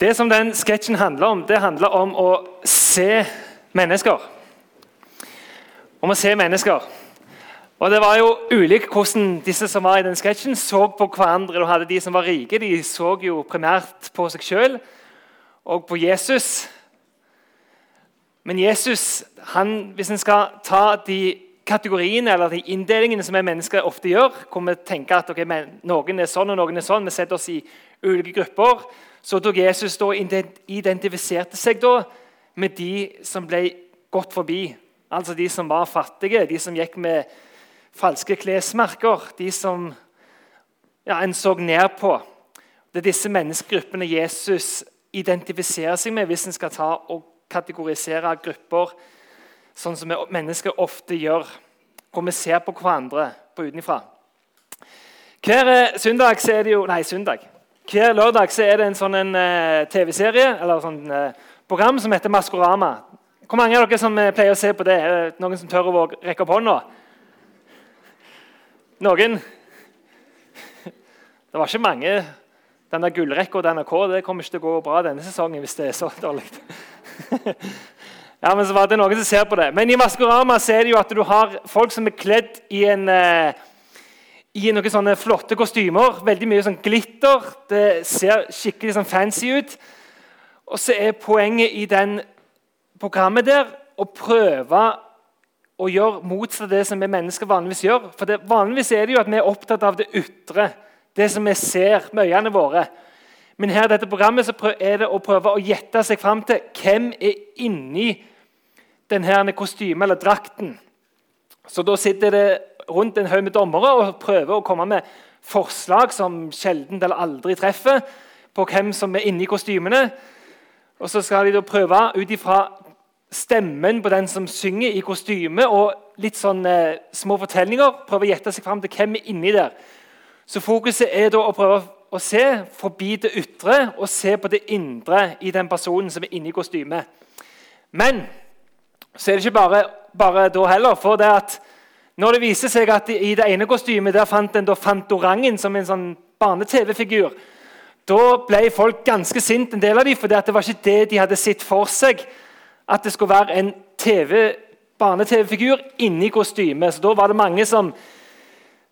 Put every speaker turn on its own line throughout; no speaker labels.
Det som den sketsjen handler om, det handler om å se mennesker. Om å se mennesker. Og Det var jo ulikt hvordan disse som var i den sketsjen, så på hverandre. Du hadde De som var rike, de så jo primært på seg sjøl og på Jesus. Men Jesus, han, hvis en skal ta de kategoriene eller de inndelingene som vi mennesker ofte gjør, hvor vi tenker at okay, noen er sånn og noen er sånn, vi setter oss i ulike grupper, så tok Jesus da identifiserte seg da med de som ble gått forbi. Altså de som var fattige, de som gikk med falske klesmerker, de som ja, en så ned på. Det er disse menneskegruppene Jesus identifiserer seg med hvis en skal ta og kategorisere grupper sånn som mennesker ofte gjør, hvor vi ser på hverandre på utenfra. Hver eh, søndag er det jo, nei, søndag, hver lørdag er det en sånn uh, TV-serie eller sånn uh, program som heter Maskorama. Hvor mange av dere som uh, pleier å se på det? Er det noen som tør å rekke opp hånda? Noen? Det var ikke mange. Denne gullrekka til NRK det kommer ikke til å gå bra denne sesongen hvis det er så dårlig. ja, men så var det noen som ser på det. Men i Maskorama så er det jo at du har folk som er kledd i en uh, i noen sånne flotte kostymer. Veldig mye sånn glitter. Det ser skikkelig sånn fancy ut. Og så er poenget i den programmet der å prøve å gjøre motsatt av det som vi mennesker vanligvis gjør. For det, Vanligvis er det jo at vi er opptatt av det ytre, det som vi ser med øynene våre. Men her i dette programmet så er det å prøve å gjette seg fram til hvem er inni denne kostymen eller drakten. Så da sitter det rundt en haug med dommere og prøver å komme med forslag som sjelden eller aldri treffer, på hvem som er inni kostymene. Og så skal de da prøve ut ifra stemmen på den som synger i kostyme, og litt sånn eh, små fortellinger, prøve å gjette seg fram til hvem er inni der. Så fokuset er da å prøve å se forbi det ytre og se på det indre i den personen som er inni kostymet. Men så er det ikke bare, bare da heller. for det at når det viser seg at I det ene kostymet der fant en da Fantorangen som en sånn barne-TV-figur. Da ble folk ganske sinte, en del av dem, for det var ikke det de hadde sett for seg. At det skulle være en barne-TV-figur inni kostymet. Så Da var det mange som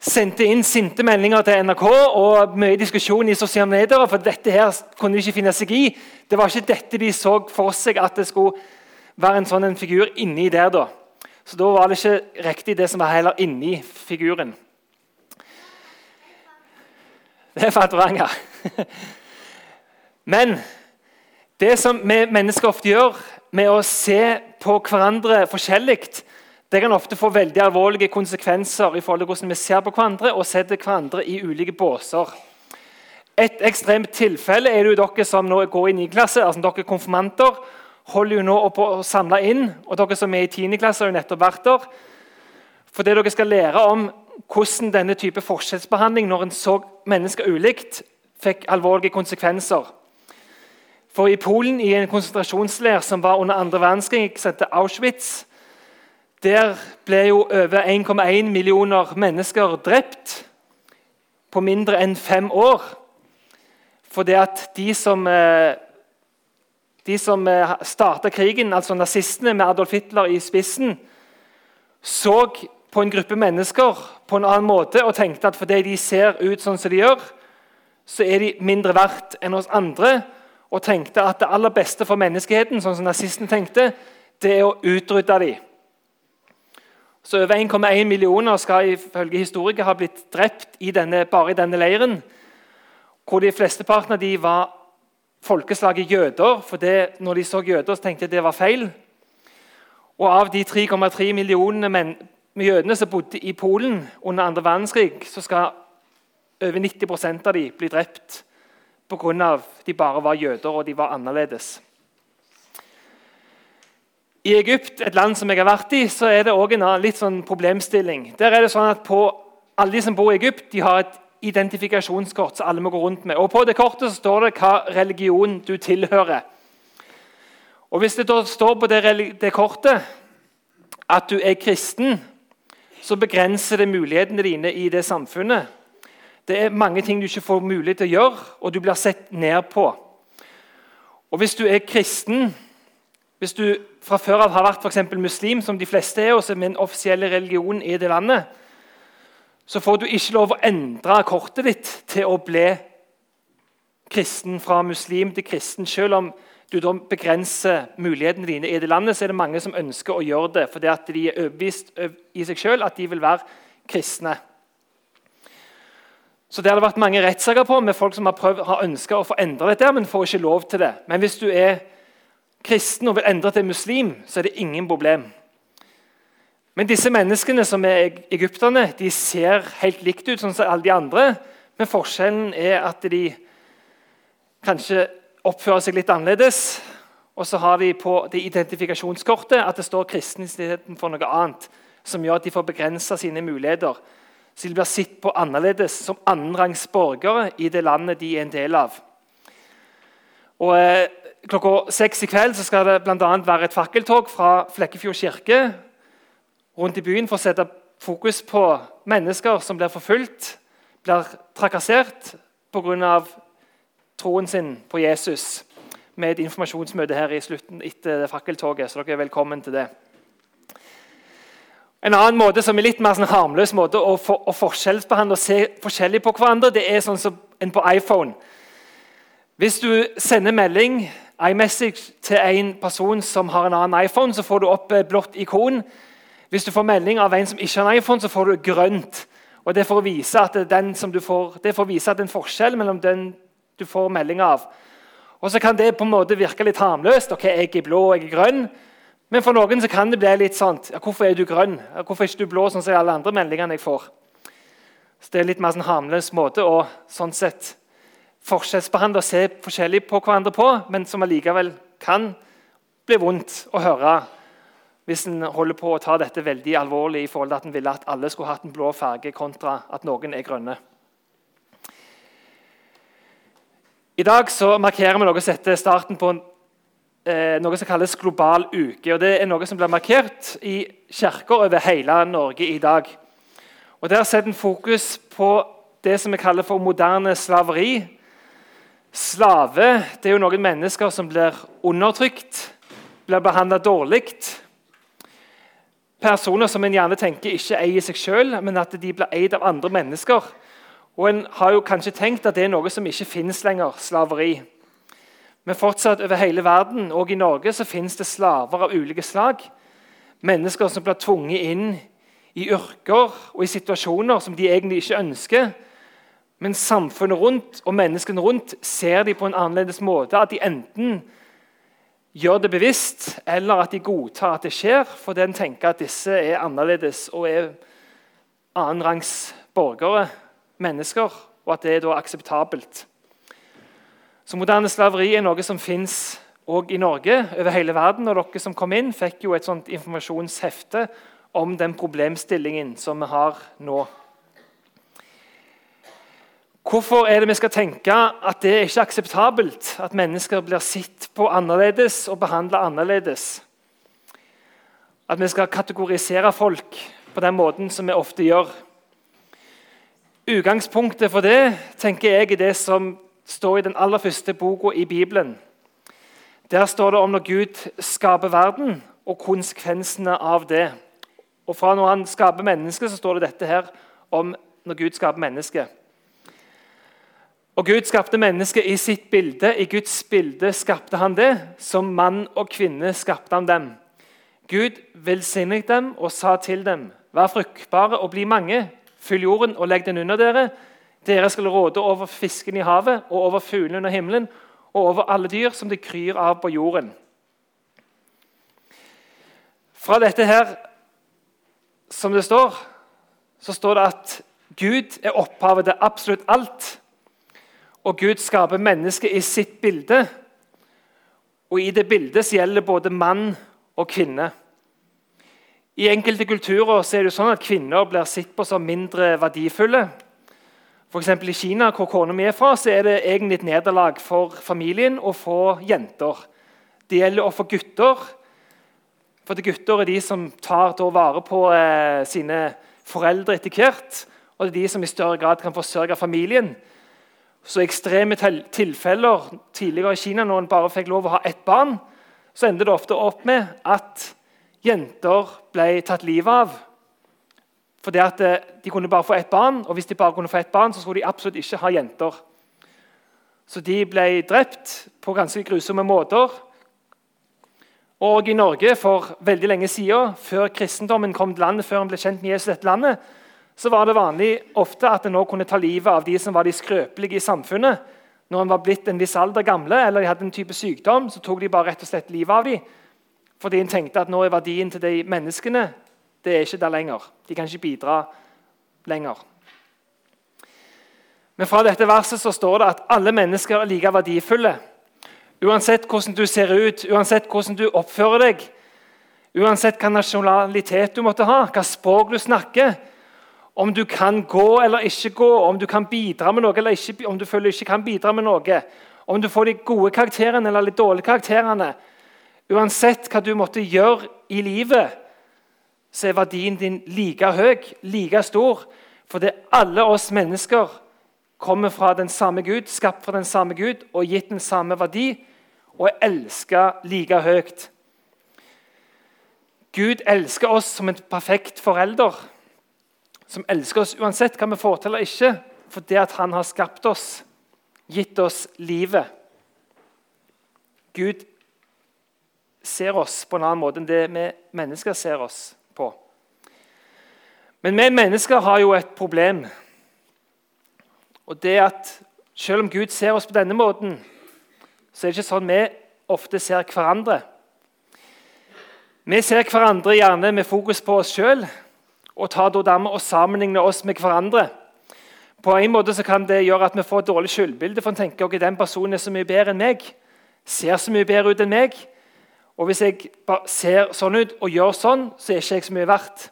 sendte inn sinte meldinger til NRK og mye diskusjon i sosiale medier. For dette her kunne de ikke finne seg i. Det var ikke dette de så for seg at det skulle være en sånn en figur inni der. da. Så da var det ikke riktig det som var heller inni figuren. Det er Faturanger. Men det som vi mennesker ofte gjør med å se på hverandre forskjellig, det kan ofte få veldig alvorlige konsekvenser i forhold til hvordan vi ser på hverandre og setter hverandre i ulike båser. Et ekstremt tilfelle er det jo dere som nå går i 9. klasse, altså dere konfirmanter, holder jo nå på å samle inn. og Dere som er i 10. klasse, har jo nettopp vært der. For det dere skal lære om hvordan denne type forskjellsbehandling når en så mennesker ulikt, fikk alvorlige konsekvenser. For I Polen, i en konsentrasjonsleir som var under andre verdenskrig, som til Auschwitz, der ble jo over 1,1 millioner mennesker drept på mindre enn fem år. For det at de som eh, de som eh, starta krigen, altså nazistene med Adolf Hitler i spissen, så på en gruppe mennesker på en annen måte og tenkte at fordi de ser ut sånn som de gjør, så er de mindre verdt enn oss andre. Og tenkte at det aller beste for menneskeheten sånn som nazisten tenkte, det er å utrydde dem. Så Over 1,1 millioner skal ifølge historikere ha blitt drept i denne, bare i denne leiren. Hvor de flesteparten av de var folkeslaget jøder. For det, når de så jøder, så tenkte de det var feil. Og av de 3,3 millionene menn, jødene som bodde i Polen under andre verdenskrig, så skal over 90% av dem bli drept pga. at de bare var jøder og de var annerledes. I Egypt, et land som jeg har vært i, så er det også en litt sånn problemstilling. Der er det sånn at Alle de som bor i Egypt, de har et identifikasjonskort som alle må gå rundt med. Og På det kortet står det hva religion du tilhører. Og Hvis det da står på det, det kortet at du er kristen, så begrenser det mulighetene dine i det samfunnet. Det er mange ting du ikke får mulighet til å gjøre, og du blir sett ned på. Og hvis du er kristen, hvis du fra før av har vært for muslim, som de fleste er, og som er en offisiell religion i det landet, så får du ikke lov å endre kortet ditt til å bli kristen fra muslim til kristen. Selv om du da begrenser mulighetene dine i det landet, så er det mange som ønsker å gjøre det fordi at de er overbevist i seg selv at de vil være kristne. Så Det har det vært mange rettssaker på med folk som har, prøvd, har ønska å få endre dette, men får ikke lov til det. Men hvis du er kristen og vil endre til muslim, så er det ingen problem. Men disse menneskene som er egypterne, de ser helt likt ut sånn som alle de andre. Men forskjellen er at de kanskje oppfører seg litt annerledes. Og så har de på det identifikasjonskortet at det står kristenheten for noe annet. Som gjør at de får begrensa sine muligheter. Så de blir sett på annerledes som annenrangs borgere i det landet de er en del av. Og eh, Klokka seks i kveld så skal det bl.a. være et fakkeltog fra Flekkefjord kirke rundt i byen for å sette fokus på mennesker som blir forfulgt, blir trakassert pga troen sin på Jesus med et informasjonsmøte her i slutten etter fakkeltoget. Så dere er velkommen til det. En annen måte som er litt mer sånn harmløs måte å, for, å forskjellsbehandle og se forskjellig på hverandre, det er sånn som en på iPhone. Hvis du sender melding iMessage til en person som har en annen iPhone, så får du opp blått ikon. Hvis du får melding av en som ikke har en iPhone, så får du grønt. Og Det er for å vise at det, får, det er for å vise at det er en forskjell mellom den du får melding av. Og Så kan det på en måte virke litt harmløst. ok, Jeg er blå, jeg er grønn. Men for noen så kan det bli litt sånn ja, Hvorfor er du grønn? Hvorfor er ikke du blå, sånn som alle andre meldingene jeg får? Så Det er litt mer sånn harmløs måte å sånn sett forskjellsbehandle og se forskjellig på hverandre på, men som allikevel kan bli vondt å høre hvis en holder på å ta dette veldig alvorlig i forhold til at en ville at alle skulle hatt en blå farge kontra at noen er grønne. I dag så markerer vi noe som heter starten på eh, noe som kalles global uke. og Det er noe som blir markert i kirker over hele Norge i dag. Og Der setter en fokus på det som vi kaller for moderne slaveri. Slave det er jo noen mennesker som blir undertrykt, blir behandla dårlig. Personer som en gjerne tenker ikke eier seg sjøl, men at de blir eid av andre mennesker. Og En har jo kanskje tenkt at det er noe som ikke finnes lenger, slaveri. Men fortsatt over hele verden, og i Norge, så finnes det slaver av ulike slag. Mennesker som blir tvunget inn i yrker og i situasjoner som de egentlig ikke ønsker. Men samfunnet rundt og menneskene rundt ser de på en annerledes måte. At de enten gjør det bevisst, eller at de godtar at det skjer, fordi en tenker at disse er annerledes og er annenrangs borgere mennesker, og at det er da akseptabelt. Så Moderne slaveri er noe som fins i Norge, over hele verden. og Dere som kom inn, fikk jo et sånt informasjonshefte om den problemstillingen som vi har nå. Hvorfor er det vi skal tenke at det er ikke akseptabelt at mennesker blir sett på annerledes og behandla annerledes? At vi skal kategorisere folk på den måten som vi ofte gjør. Utgangspunktet for det tenker jeg er det som står i den aller første boka i Bibelen. Der står det om når Gud skaper verden, og konsekvensene av det. Og Fra når han skaper mennesket, så står det dette her om når Gud skaper mennesket. Og Gud skapte mennesket i sitt bilde. I Guds bilde skapte han det. Som mann og kvinne skapte han dem. Gud velsignet dem og sa til dem, vær fruktbare og bli mange. Fyll jorden og legg den under dere. Dere skal råde over fisken i havet og over fuglene under himmelen og over alle dyr som det kryr av på jorden. Fra dette her, som det står, så står det at Gud er opphavet til absolutt alt. Og Gud skaper mennesket i sitt bilde. Og i det bildet gjelder både mann og kvinne. I enkelte kulturer er det sånn at kvinner blir sett på som mindre verdifulle. For I Kina, hvor kona mi er fra, så er det egentlig et nederlag for familien å få jenter. Det gjelder å få gutter. For Gutter er de som tar vare på eh, sine foreldre etter hvert. Og det er de som i større grad kan forsørge familien. Så ekstreme tilfeller tidligere i Kina, når en bare fikk lov å ha ett barn, så endte det ofte opp med at jenter ble tatt livet av. Fordi at eh, De kunne bare få ett barn, og hvis de bare kunne få ett barn, så skulle de absolutt ikke ha jenter. Så de ble drept på ganske grusomme måter. Og i Norge for veldig lenge siden, før kristendommen kom til landet, før en ble kjent med Jesus dette landet, så var det vanlig ofte at en kunne ta livet av de som var de skrøpelige i samfunnet. Når en var blitt en viss alder gamle eller de hadde en type sykdom, så tok de bare rett og slett livet av dem. Fordi en tenkte at nå er verdien til de menneskene det er ikke der lenger. De kan ikke bidra lenger. Men fra dette verset så står det at alle mennesker er like verdifulle. Uansett hvordan du ser ut, uansett hvordan du oppfører deg, uansett hva nasjonalitet du måtte ha, hva språk du snakker, om du kan gå eller ikke gå, om du kan bidra med noe eller ikke, om du føler du ikke kan bidra med noe, om du får de gode karakterene eller de dårlige karakterene Uansett hva du måtte gjøre i livet, så er verdien din like høy, like stor. Fordi alle oss mennesker kommer fra den samme Gud, skapt fra den samme Gud og gitt den samme verdi og er elsket like høyt. Gud elsker oss som en perfekt forelder, som elsker oss uansett hva vi får til eller ikke, fordi han har skapt oss, gitt oss livet. Gud ser oss på en annen måte enn det vi mennesker ser oss på. Men vi mennesker har jo et problem. Og det at Selv om Gud ser oss på denne måten, så er det ikke sånn vi ofte ser hverandre. Vi ser hverandre gjerne med fokus på oss sjøl og tar dermed og sammenligner oss med hverandre. På en måte kan det gjøre at vi får et dårlig skyldbilde. for en tenker at Den personen er så mye bedre enn meg, ser så mye bedre ut enn meg. Og hvis jeg bare ser sånn ut og gjør sånn, så er ikke jeg så mye verdt.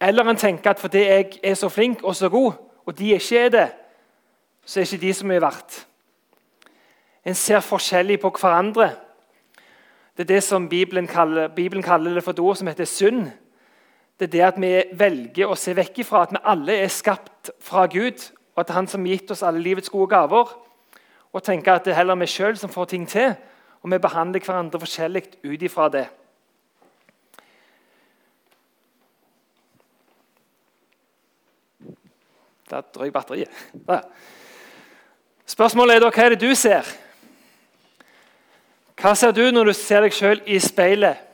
Eller en tenker at fordi jeg er så flink og så god, og de ikke er det, så er ikke de så mye verdt. En ser forskjellig på hverandre. Det er det som Bibelen kaller, Bibelen kaller det for et ord som heter synd. Det er det at vi velger å se vekk ifra at vi alle er skapt fra Gud, og at det er Han som har gitt oss alle livets gode gaver, og tenker at det er heller vi sjøl som får ting til og vi behandler hverandre forskjellig ut ifra det. Der drøy batteriet. Der. Spørsmålet er da hva er det du ser? Hva ser du når du ser deg sjøl i speilet?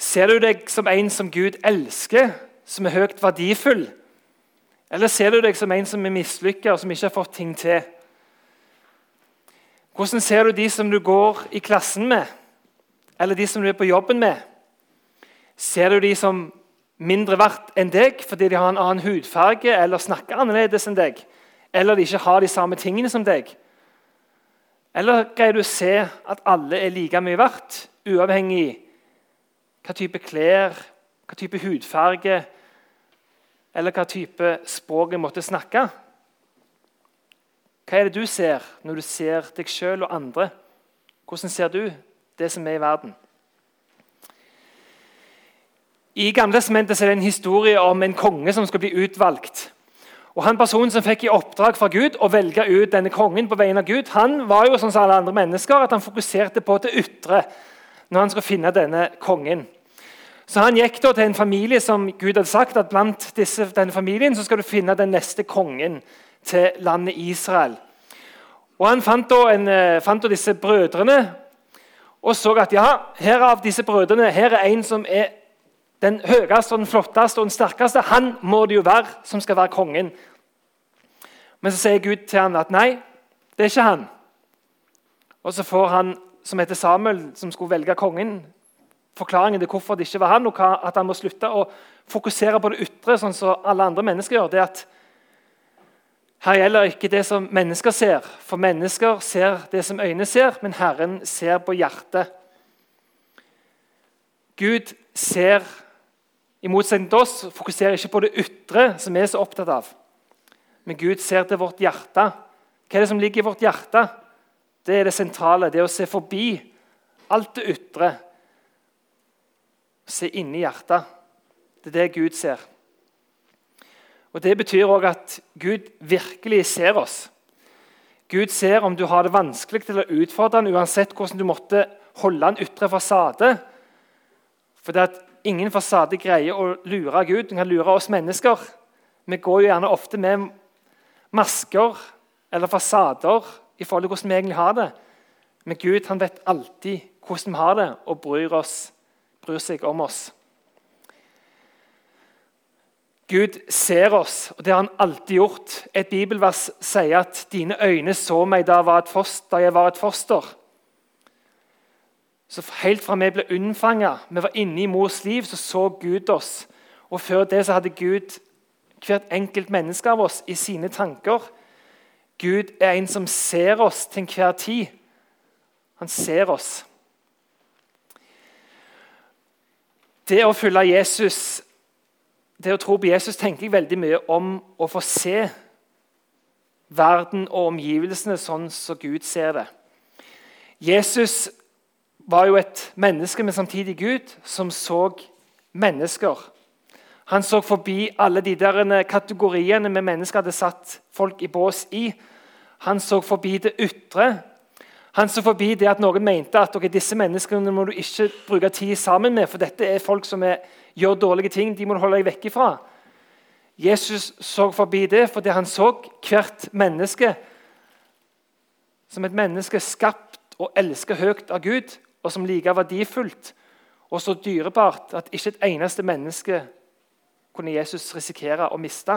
Ser du deg som en som Gud elsker, som er høyt verdifull? Eller ser du deg som en som er mislykka og som ikke har fått ting til? Hvordan ser du de som du går i klassen med, eller de som du er på jobben med? Ser du de som mindre verdt enn deg fordi de har en annen hudfarge eller snakker annerledes enn deg? Eller de ikke har de samme tingene som deg? Eller greier du å se at alle er like mye verdt, uavhengig hva type klær, hva type hudfarge eller hva type språk en måtte snakke? Hva er det du ser når du ser deg sjøl og andre? Hvordan ser du det som er i verden? I Gamle Testamentet er det en historie om en konge som skal bli utvalgt. Og han Personen som fikk i oppdrag fra Gud å velge ut denne kongen, på vegne av Gud, han var jo som alle andre mennesker, at han fokuserte på det ytre når han skulle finne denne kongen. Så Han gikk da til en familie som Gud hadde sagt at blant disse, denne familien så skal du finne den neste kongen til landet Israel. Og Han fant da, en, eh, fant da disse brødrene og så at ja, her av disse brødrene her er en som er den høyeste, og den flotteste og den sterkeste. Han må det jo være som skal være kongen. Men så sier Gud til ham at nei, det er ikke han. Og så får han som heter Samuel, som skulle velge kongen, forklaringen til hvorfor det ikke var han, og at han må slutte å fokusere på det ytre, sånn som alle andre mennesker gjør. det er at her gjelder ikke det som mennesker ser, for mennesker ser det som øynene ser, men Herren ser på hjertet. Gud ser, i motsetning til oss, fokuserer ikke på det ytre, som vi er så opptatt av. Men Gud ser til vårt hjerte. Hva er det som ligger i vårt hjerte? Det er det sentrale. Det å se forbi alt det ytre. Se inni hjertet. Det er det Gud ser. Og Det betyr òg at Gud virkelig ser oss. Gud ser om du har det vanskelig til å utfordre han, uansett hvordan du måtte holde en ytre fasade. For det at ingen fasade greier å lure Gud. Den kan lure oss mennesker. Vi går jo gjerne ofte med masker eller fasader i forhold til hvordan vi egentlig har det. Men Gud han vet alltid hvordan vi har det, og bryr, oss, bryr seg om oss. Gud ser oss, og det har han alltid gjort. Et bibelvers sier at 'dine øyne så meg da, da jeg var et foster'. Så Helt fra vi ble unnfanga, vi var inne i mors liv, så så Gud oss. Og Før det så hadde Gud hvert enkelt menneske av oss i sine tanker. Gud er en som ser oss til enhver tid. Han ser oss. Det å følge Jesus, det å tro på Jesus, tenker jeg veldig mye om å få se verden og omgivelsene sånn som Gud ser det. Jesus var jo et menneske, men samtidig Gud, som så mennesker. Han så forbi alle de der kategoriene vi mennesker hadde satt folk i bås i. Han så forbi det ytre. Han så forbi det at noen mente at okay, disse menneskene må du ikke bruke tid sammen med, for dette er folk som er, gjør dårlige ting. De må du holde deg vekk ifra. Jesus så forbi det fordi han så hvert menneske som et menneske skapt og elsket høyt av Gud og som like verdifullt og så dyrebart at ikke et eneste menneske kunne Jesus risikere å miste.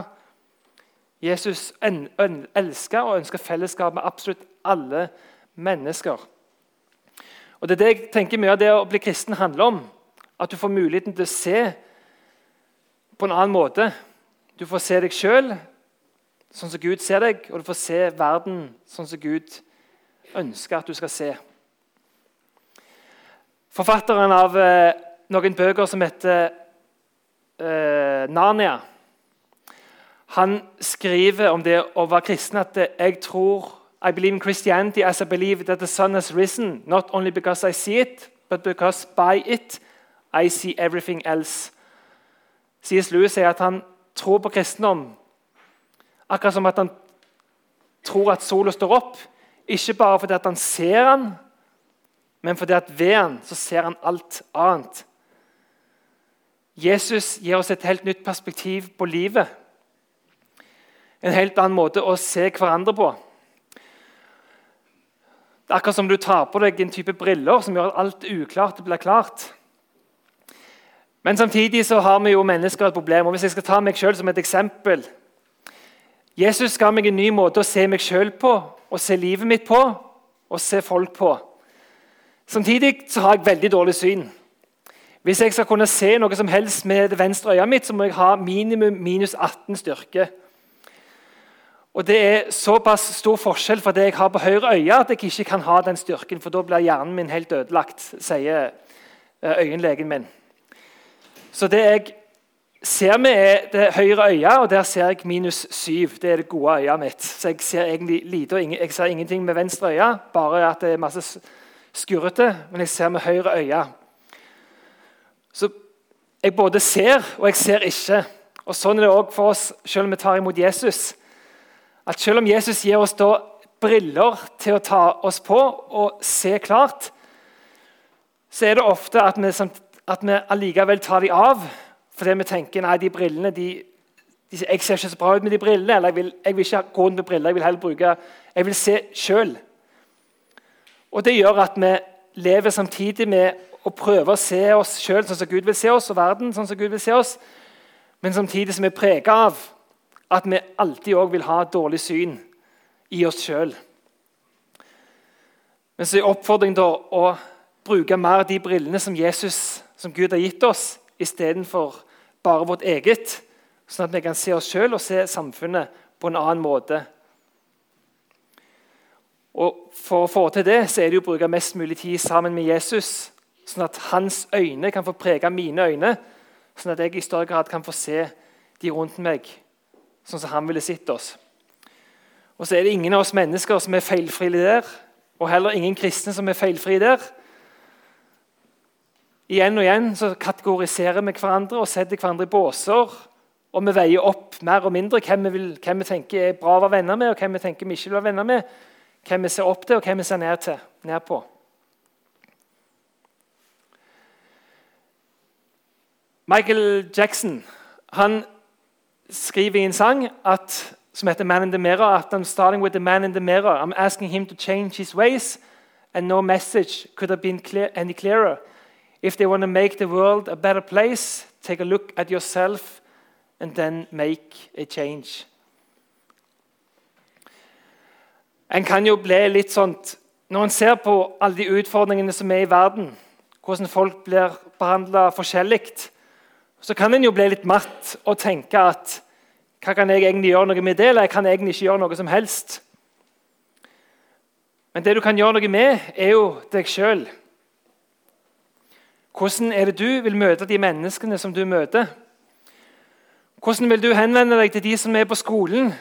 Jesus elsker og ønsker fellesskap med absolutt alle mennesker. Og Det er det jeg tenker mye av det å bli kristen handler om. At du får muligheten til å se på en annen måte. Du får se deg sjøl sånn som Gud ser deg, og du får se verden sånn som Gud ønsker at du skal se. Forfatteren av eh, noen bøker som heter eh, Narnia, han skriver om det å være kristen at jeg tror I believe in Christianity as I believe that the sun has risen, not only because I see it, but because by it I see everything else. C.S. Lewis sier at han tror på kristendom akkurat som at han tror at sola står opp. Ikke bare fordi at han ser den, men fordi at ved den så ser han alt annet. Jesus gir oss et helt nytt perspektiv på livet. En helt annen måte å se hverandre på. Det er akkurat som du tar på deg en type briller som gjør at alt uklart blir klart. Men samtidig så har vi jo mennesker et problem. og Hvis jeg skal ta meg selv som et eksempel Jesus ga meg en ny måte å se meg sjøl på, å se livet mitt på og se folk på. Samtidig så har jeg veldig dårlig syn. Hvis jeg skal kunne se noe som helst med det venstre øyet mitt, så må jeg ha minimum minus 18 styrke. Og Det er såpass stor forskjell fra det jeg har på høyre øye, at jeg ikke kan ha den styrken, for da blir hjernen min helt ødelagt, sier eh, øyenlegen min. Så det jeg ser med, er det høyre øyet, og der ser jeg minus 7. Det er det gode øyet mitt. Så jeg ser egentlig lite, og jeg ser ingenting med venstre øye, bare at det er masse skurrete, men jeg ser med høyre øye. Så jeg både ser, og jeg ser ikke. Og Sånn er det òg for oss selv om vi tar imot Jesus. At Selv om Jesus gir oss da briller til å ta oss på og se klart, så er det ofte at vi, at vi allikevel tar de av fordi vi tenker nei, de brillene de, de, Jeg ser ikke så bra ut med de brillene. eller jeg vil, jeg vil ikke gå med briller, jeg vil heller bruke Jeg vil se sjøl. Og Det gjør at vi lever samtidig med å prøve å se oss sjøl sånn som Gud vil se oss, og verden sånn som Gud vil se oss, men samtidig som vi er prega av at vi alltid òg vil ha dårlig syn i oss sjøl. Men så er oppfordringen da å bruke mer de brillene som Jesus, som Gud har gitt oss, istedenfor bare vårt eget, sånn at vi kan se oss sjøl og se samfunnet på en annen måte og For å få til det så er det å bruke mest mulig tid sammen med Jesus, sånn at hans øyne kan få prege mine øyne, sånn at jeg i større grad kan få se de rundt meg sånn som han ville sett oss. Og så er det ingen av oss mennesker som er feilfrie der, og heller ingen kristne som er feilfrie der. Igjen og igjen så kategoriserer vi hverandre og setter hverandre i båser. Og vi veier opp mer og mindre hvem vi, vil, hvem vi tenker er bra å være venner med, og hvem vi tenker vi ikke vil være venner med hvem vi ser opp til, og hvem vi ser ned, til, ned på. Michael Jackson han skriver i en sang at, som heter 'Man in the Mirror' at I'm starting with the man in the mirror. I'm asking him to change his ways, and no message could have been clear, any clearer. If they want to make the world a better place, take a look at yourself and then make a change. En kan jo bli litt sånt Når en ser på alle de utfordringene som er i verden, hvordan folk blir behandla forskjellig, så kan en jo bli litt matt og tenke at hva kan jeg egentlig gjøre noe med det? Eller jeg kan egentlig ikke gjøre noe som helst. Men det du kan gjøre noe med, er jo deg sjøl. Hvordan er det du vil møte de menneskene som du møter? Hvordan vil du henvende deg til de som er på skolen?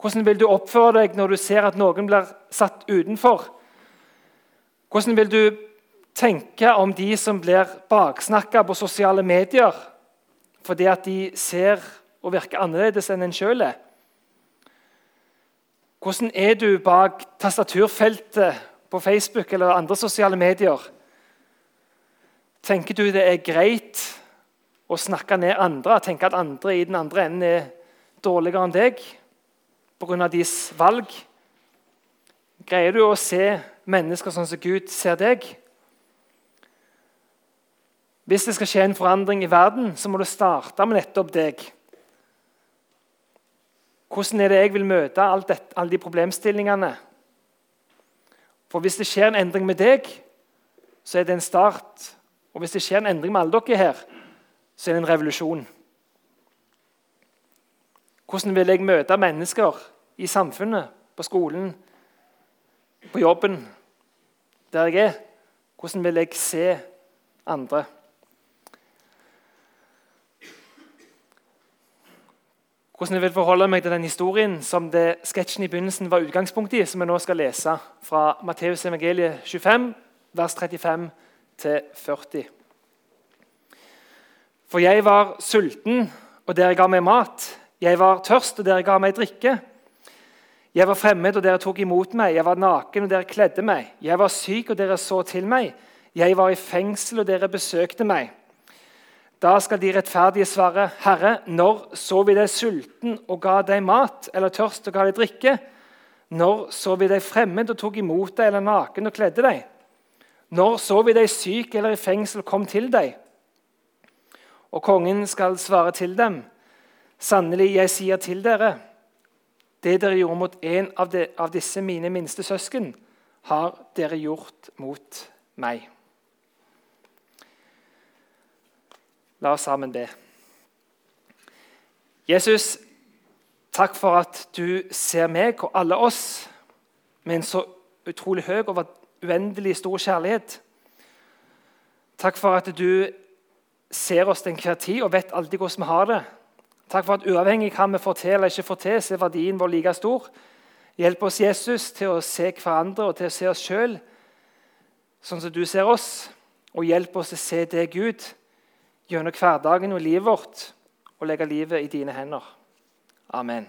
Hvordan vil du oppføre deg når du ser at noen blir satt utenfor? Hvordan vil du tenke om de som blir baksnakka på sosiale medier fordi at de ser og virker annerledes enn en sjøl er? Hvordan er du bak tastaturfeltet på Facebook eller andre sosiale medier? Tenker du det er greit å snakke ned andre, tenke at andre i den andre enden er dårligere enn deg? pga. deres valg? Greier du å se mennesker sånn som Gud ser deg? Hvis det skal skje en forandring i verden, så må du starte med nettopp deg. Hvordan er det jeg vil møte dette, alle de problemstillingene? For Hvis det skjer en endring med deg, så er det en start. Og hvis det skjer en endring med alle dere her, så er det en revolusjon. Hvordan vil jeg møte mennesker i samfunnet, på skolen, på jobben, der jeg er? Hvordan vil jeg se andre? Hvordan jeg vil forholde meg til den historien som det sketsjen i begynnelsen var utgangspunkt i, som jeg nå skal lese fra Matteus evangeliet 25, vers 35 40. For jeg var sulten, og dere ga meg mat. Jeg var tørst, og dere ga meg drikke. Jeg var fremmed, og dere tok imot meg. Jeg var naken, og dere kledde meg. Jeg var syk, og dere så til meg. Jeg var i fengsel, og dere besøkte meg. Da skal de rettferdige svare, Herre, når så vi deg sulten og ga deg mat, eller tørst og ga deg drikke? Når så vi deg fremmed og tok imot deg, eller naken og kledde deg? Når så vi deg syk eller i fengsel kom til deg? Og kongen skal svare til dem, Sannelig, jeg sier til dere, det dere gjorde mot en av, de, av disse mine minste søsken, har dere gjort mot meg. La oss sammen be. Jesus, takk for at du ser meg og alle oss med en så utrolig høy og uendelig stor kjærlighet. Takk for at du ser oss til enhver tid og vet alltid hvordan vi har det. Takk for at uavhengig hva vi får til eller ikke får til, så er verdien vår like stor. Hjelp oss, Jesus, til å se hverandre og til å se oss sjøl sånn som du ser oss. Og hjelp oss til å se deg, Gud, gjennom hverdagen og livet vårt, og legge livet i dine hender. Amen.